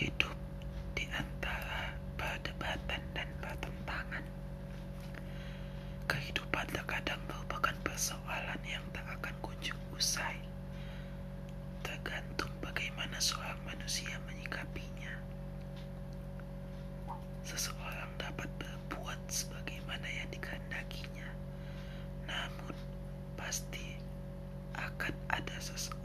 hidup di antara perdebatan dan pertentangan. Kehidupan terkadang merupakan persoalan yang tak akan kunjung usai, tergantung bagaimana seorang manusia menyikapinya. Seseorang dapat berbuat sebagaimana yang dikehendakinya, namun pasti akan ada seseorang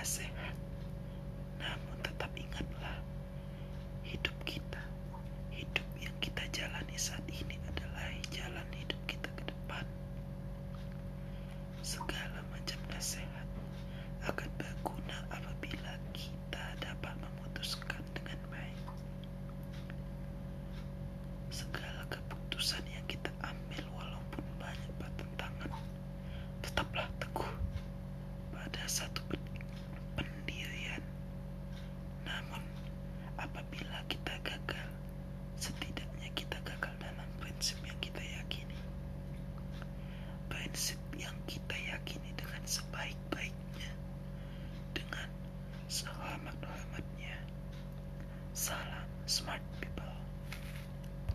nasihat, namun tetap ingatlah, hidup kita, hidup yang kita jalani saat ini adalah jalan hidup kita ke depan. Segala macam nasihat akan berguna apabila kita dapat memutuskan dengan baik. Segala keputusan yang kita ambil walaupun banyak pertentangan, tetaplah teguh pada satu pen- pendirian. Namun, apabila kita gagal, setidaknya kita gagal dalam prinsip yang kita yakini. Prinsip yang kita yakini dengan sebaik-baiknya, dengan sehormat-hormatnya. Salam smart